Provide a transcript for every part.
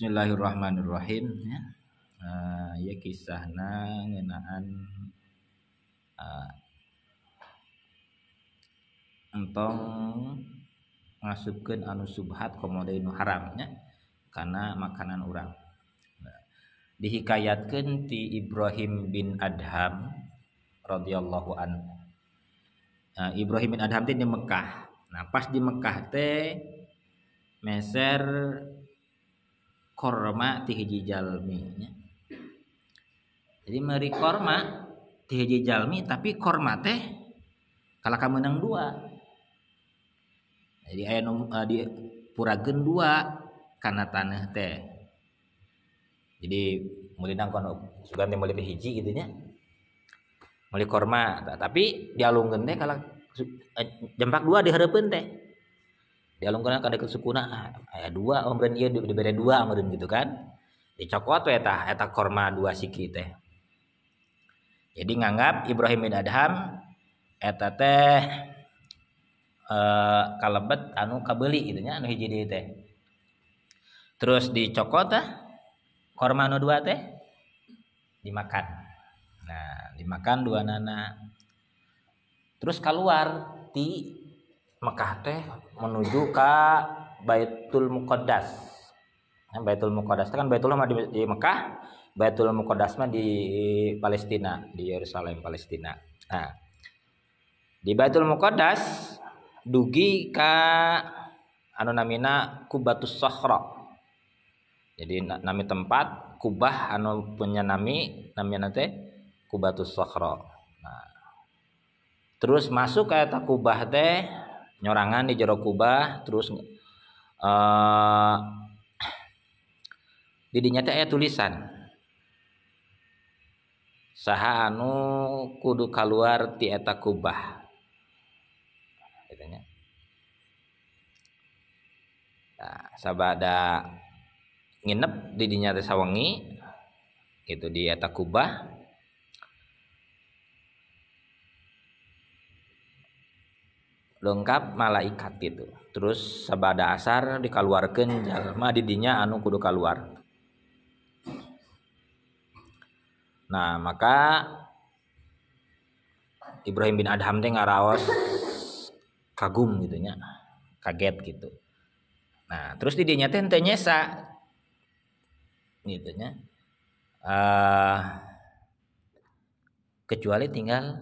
Bismillahirrahmanirrahim ya. Uh, ya kisahna ngenaan uh, entong ngasupkeun anu subhat komodo nu haramnya karena makanan orang dihikayatkan ti Ibrahim bin Adham radhiyallahu anhu. Nah, Ibrahim bin Adham di Mekah. Nah pas di Mekah teh meser korma ti jalmi nya. jadi meri korma ti jalmi tapi korma teh kalau kamu menang dua. Jadi aya nu uh, di purageun dua karena tanah teh. Jadi mulai nang kono teh mulai hiji gitu nya. Mulai korma tapi dialungkeun teh kalau eh, jempak dua dihareupeun teh dialungkeun kada kesukuna. Aya dua oh ieu dibere dua meureun gitu kan? Dicokot we eta eta korma dua siki teh. Jadi nganggap Ibrahim bin Adham eta teh eh kalebet anu kabeuli gitu nya anu hiji deui teh. Terus dicokot teh korma anu dua teh dimakan. Nah dimakan dua nana. Terus keluar ti Mekah teh menuju ke Baitul Muqaddas. Baitul Muqaddas kan Baitul mah di, Mekah, Baitul Muqaddas mah di Palestina, di Yerusalem Palestina. Nah, di Baitul Muqaddas dugi ka anu namina Kubatus Sahra. Jadi nami tempat kubah anu punya nami namanya teh Kubatus Sahra. Nah, terus masuk ke kubah teh nyorangan di jero kubah terus uh, didinya teh tulisan. Saha anu kudu keluar ti eta kubah. Katanya. Nah, sabada nginep di dinya teh sawengi itu di eta kubah lengkap malaikat itu. Terus sabada asar dikeluarkan jalma didinya anu kudu keluar nah maka Ibrahim bin Adham teh ngaraos kagum gitu nya kaget gitu. Nah terus didinya teh teh nyesa gitu nya. Uh, kecuali tinggal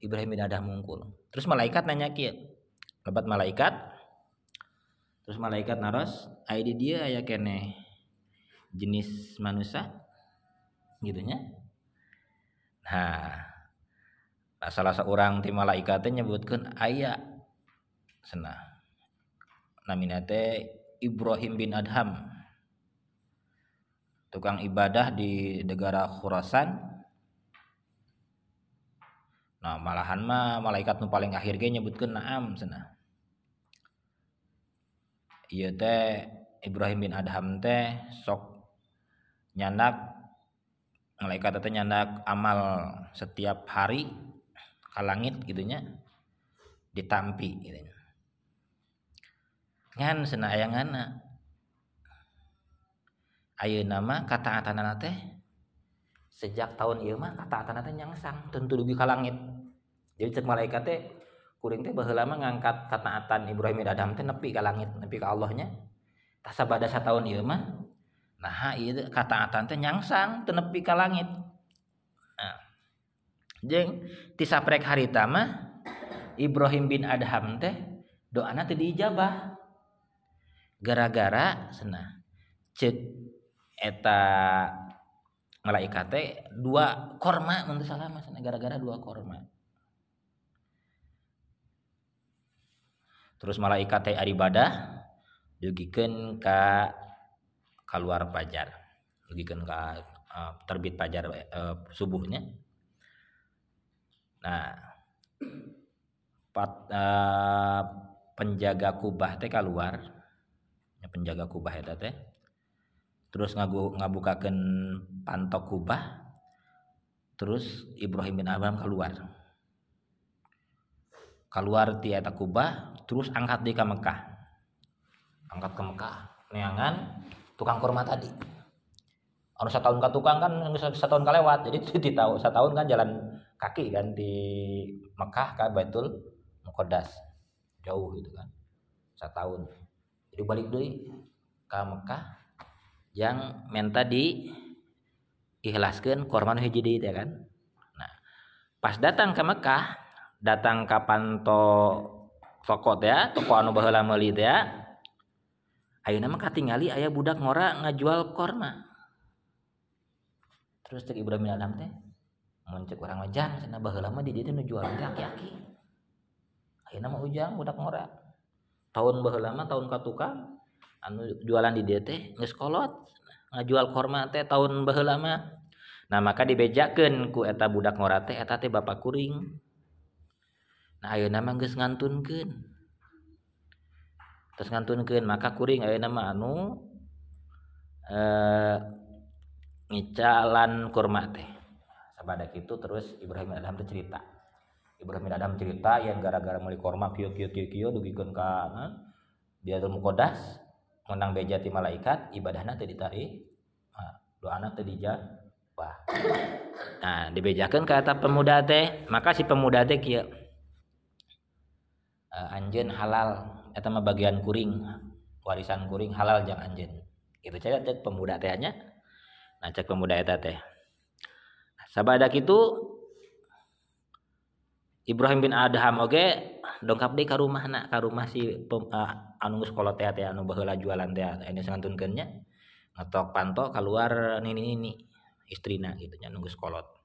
Ibrahim bin Adham mungkul. Terus malaikat nanya kia lebat malaikat? Terus malaikat naros ID dia aya kene jenis manusia? Gitunya. Nah salah seorang tim malaikatnya nyebutkan ayah sana namina teh Ibrahim bin Adham. Tukang ibadah di negara Khurasan nah malahan mah malaikat nu paling akhir ge nyebutkeun naam cenah. Ieu teh Ibrahim bin Adham teh sok nyandak malaikat teh nyandak amal setiap hari ka langit gitu nya ditampi gitu nya. Ngan cenah aya ngana? Ayeuna mah kataatan teh sejak tahun ieu mah kataatan teh nyangsang tentu dugi ka langit jadi cek malaikat teh kuring teh baheula ngangkat kataatan Ibrahim bin Adam teh nepi ka langit nepi ka Allahnya. Tah sabada sataun ieu mah nah ieu kataatan teh nyangsang teu nepi ka langit. Nah jeung ti saprek harita mah Ibrahim bin Adham teh doana teh diijabah. Gara-gara cenah cek eta malaikat teh dua korma mun salah mas gara-gara dua korma terus malaikat teh ibadah dugikeun ka keluar fajar. Dugikeun ka uh, terbit fajar uh, subuhnya. Nah pat, penjaga kubah teh keluar ya, penjaga kubah eta teh terus ngabu ngabukakeun pantok kubah terus Ibrahim bin Abraham keluar keluar ti eta kubah terus angkat di ke Mekah angkat ke Mekah neangan tukang kurma tadi. Anu tahun ke tukang kan satu tahun lewat. Jadi di tahu tahun kan jalan kaki kan di Mekah kan Baitul Muqaddas. Jauh gitu kan. Tahun jadi balik deh ke Mekah. Yang minta di ikhlaskan korban hiji ya kan? Nah pas datang ke Mekah datang ke panto toko ya toko anu baheula meuli ya. Ayeuna mah katingali aya budak ngora ngajual korma. Terus cek Ibrahim Adam teh muncul orang wajang sana baheula mah di dieu nu jual aki-aki. Ayeuna mah ujang budak ngora. Tahun baheula mah tahun katukang anu jualan di dieu teh geus kolot. Ngajual korma teh tahun baheula mah. Nah maka dibejakeun ku eta budak ngora teh eta teh bapak kuring nah ayeuna mah geus ngantunkeun. Terus ngantunkeun maka kuring ayeuna mah anu eh ngicalan kurma teh. Sabada itu terus Ibrahim Adam teh cerita. Ibrahim Adam cerita yang gara-gara meuli kurma kieu kieu kieu kieu dugikeun ka dia tuh mukodas menang beja ti malaikat ibadahna teh ditari nah, doana teh dijabah. Nah dibejakeun ka eta pemuda teh maka si pemuda teh kieu uh, anjeun halal eta mah bagian kuring warisan kuring halal jang anjeun. Gitu cek pemuda teh nya. Nah cek pemuda eta teh. Sabada kitu Ibrahim bin Adham oge dongkap deh ke rumah nak ke rumah si pem, uh, anu sekolah teh teh anu baheula jualan teh ini santunkeun nya. Ngetok panto keluar nini nini istrina gitu nya nunggu sekolot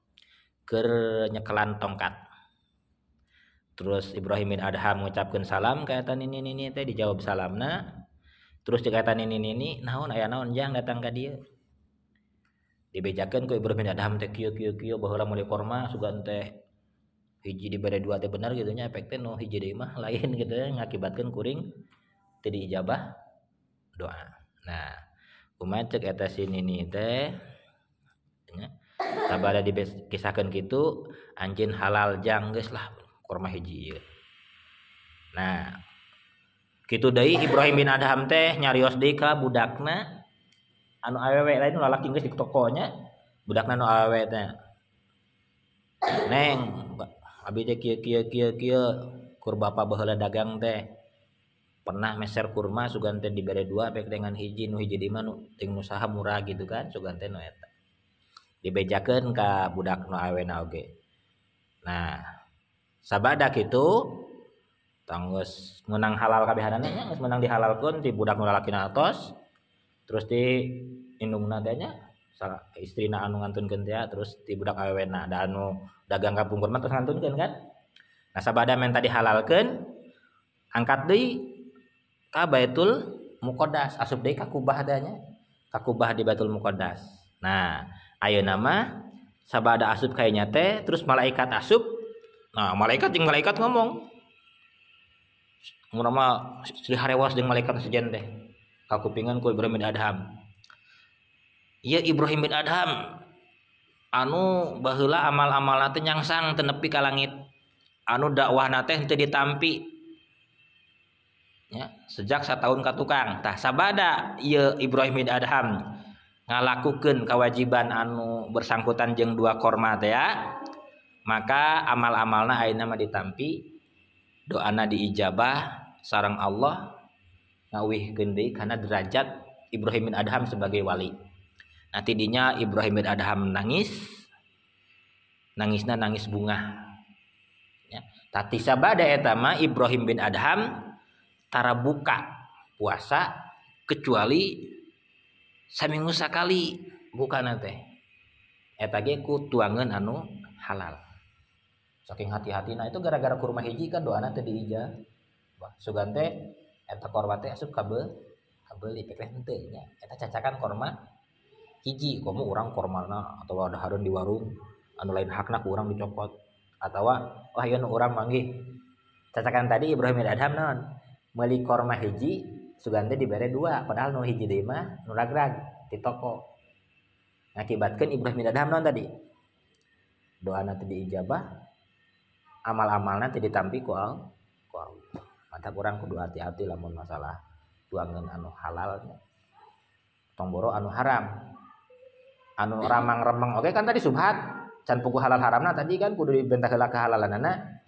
ker nyekelan tongkat terus Ibrahim bin Adham mengucapkan salam kayak tani nini nini teh dijawab salamna. Terus jika tani nini nini naon aya naon jang datang ke dia dibejakan ku Ibrahim bin Adham teh kieu kieu kieu baheula mulai korma sugan teh hiji diberi dua teh benar gitu nya efek teh no hiji deui mah lain gitu ya ngakibatkeun kuring teu diijabah doa. Nah kumaha cek eta sini nih teh? Nya sabada dikisahkeun kitu anjeun halal jang lah kurma hiji ieu nah kitu deui Ibrahim bin Adham teh nyarios deui ka budakna anu awewe lain lalaki geus di tokonya budakna nu awewe teh. Neng abi teh kieu kieu kieu kieu kur bapa baheula dagang teh. Pernah meser kurma sugan teh dibere dua baik dengan hiji nu hiji di mana ting usaha murah gitu kan sugan teh nu eta. Dibejakeun ka budak nu awena oge. Nah sabada kitu tanggus menang halal kabehanana nya geus menang dihalalkeun ti budak nu lalakina atos terus di indungna teh nya istrina anu ngantunkeun teh terus ti budak awena da anu dagang kampung kurma terus ngantunkeun kan. Nah sabada men tadi halalkeun angkat deui ka Baitul Muqaddas asup deui ka kubah adanya ka kubah di Baitul Muqaddas. Nah ayeuna mah sabada asup kayaknya teh terus malaikat asup nah malaikat jeung malaikat ngomong. Murama Sri Harewas jeung malaikat sejen teh. Kakupingan ku Ibrahim bin Adham. Iya Ibrahim bin Adham. Anu bahula amal-amal teh nyangsang tenepi ka langit. Anu dakwah teh teu ditampi. Ya sejak setahun ka tukang. Tah sabada ieu Ibrahim bin Adham ngalakukeun kewajiban anu bersangkutan jeung dua korma teh ya maka amal-amalna ayeuna mah ditampi doana diijabah sarang Allah ngawihkeun deui kana derajat Ibrahim bin Adham sebagai wali. Nanti dinya Ibrahim bin Adham nangis nangisna nangis bunga. Ya. tati sabada etama Ibrahim bin Adham tara buka puasa kecuali saminggu sakali buka nate eta ku tuangan anu halal saking hati-hati. Nah itu gara-gara kurma hiji kan doana teh diija sugante eta korma teh asup kabel kabel ipek teh nya. Eta cacakan korma hiji kamu orang kormana atau ada harun di warung anu lain hakna ku orang dicopot. Atau wah ya orang manggih. Cacakan tadi Ibrahim bin Adham non meli korma hiji sugante dibere dua padahal nu hiji deui mah nu ragrag di toko. Ngakibatkeun Ibrahim bin Adham non tadi? Doa nanti diijabah amal-amal nanti ditampi ku al ku mantap orang kudu hati-hati lamun masalah tuangan anu halal tongboro anu haram. Anu ramang-remeng oke kan tadi subhat. Can pugu halal haramna tadi kan kudu dibentah heula kehalalanana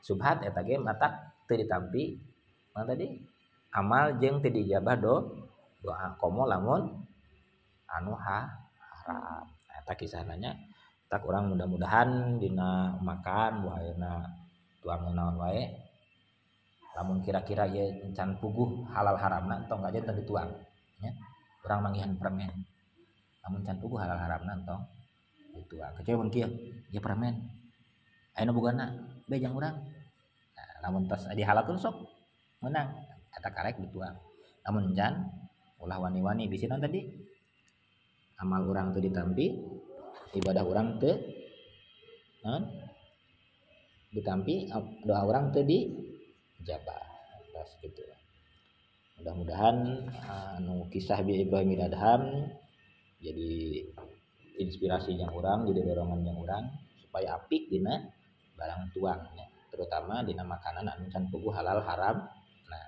subhat eta ge mata teu ditampi. Mana tadi? Amal jeung teu dijabah do doa komo lamun anu ha haram. Eta kisah nanya tak orang mudah-mudahan dina makan buayana tuang naon wae. Lamun kira-kira ya can puguh halal haramna tong aja tadi tuang ya. Orang manggihan permen. Lamun can puguh halal haramna tong dituang. Kecuali mun kieu ya permen. Ayeuna bugana? Bejang urang. Nah, lamun tas di halalkeun sok menang. Eta karek dituang. Lamun can ulah wani-wani bisi tadi? Amal orang tuh ditampi ibadah orang ke non ditampi doa orang tuh di jabah pas gitu. Mudah-mudahan anu kisah bi Ibrahim Adham jadi inspirasi yang orang jadi dorongan yang orang supaya apik dina barang tuang terutama dina makanan anu can halal haram. Nah